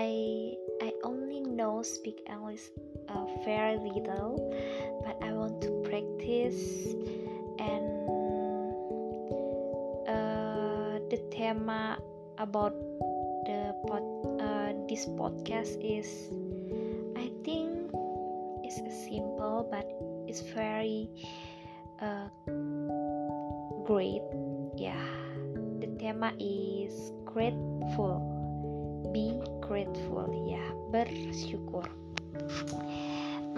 I I only know speak English uh, very little, but I want to practice and uh, the theme about the pod, uh, this podcast is I think it's simple but it's very uh, great. Yeah the theme is grateful be grateful. Ya bersyukur.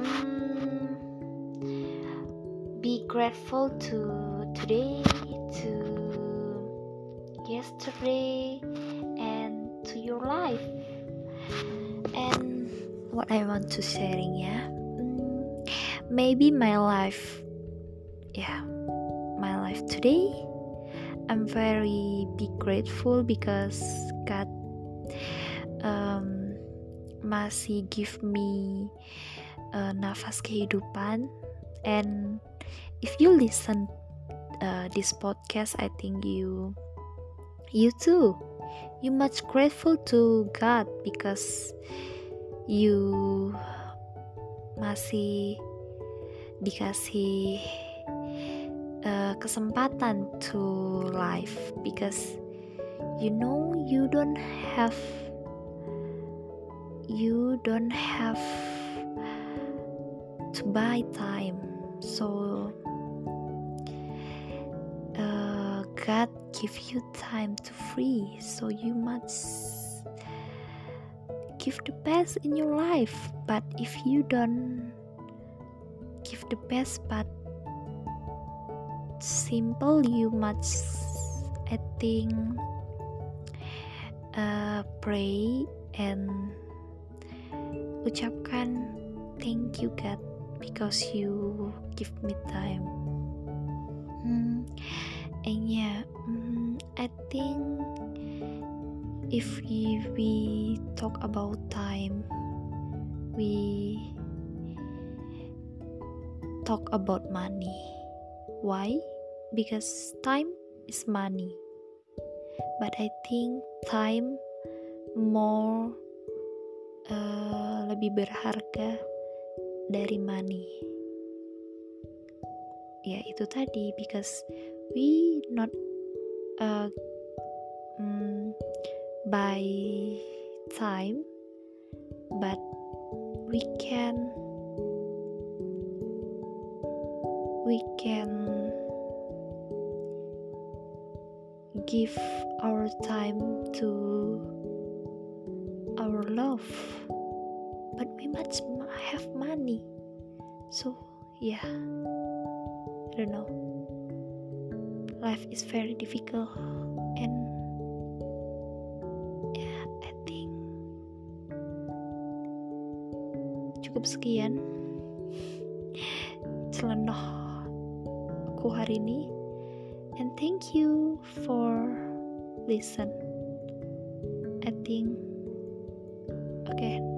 Mm, be grateful to today to yesterday and to your life. And what I want to sharing ya mm, maybe my life yeah my life today I'm very be grateful because God um, masih give me uh, nafas kehidupan. And if you listen uh, this podcast I think you you too. You much grateful to God because you masih dikasih uh, kesempatan to life because you know you don't have you don't have to buy time. So uh, god give you time to free. So you must give the best in your life. But if you don't give the best but simple you must i think uh, pray and ucapkan thank you God because you give me time. Hmm, and yeah, hmm, I think if we, we talk about time, we talk about money. Why? Because time is money. But I think time more uh, lebih berharga dari money. Ya itu tadi because we not uh, mm, by time but we can we can give our time to our love. But we must have money. So yeah. I don't know. Life is very difficult and yeah i think cukup sekian. Celenoh aku hari ini thank you for listen. I think okay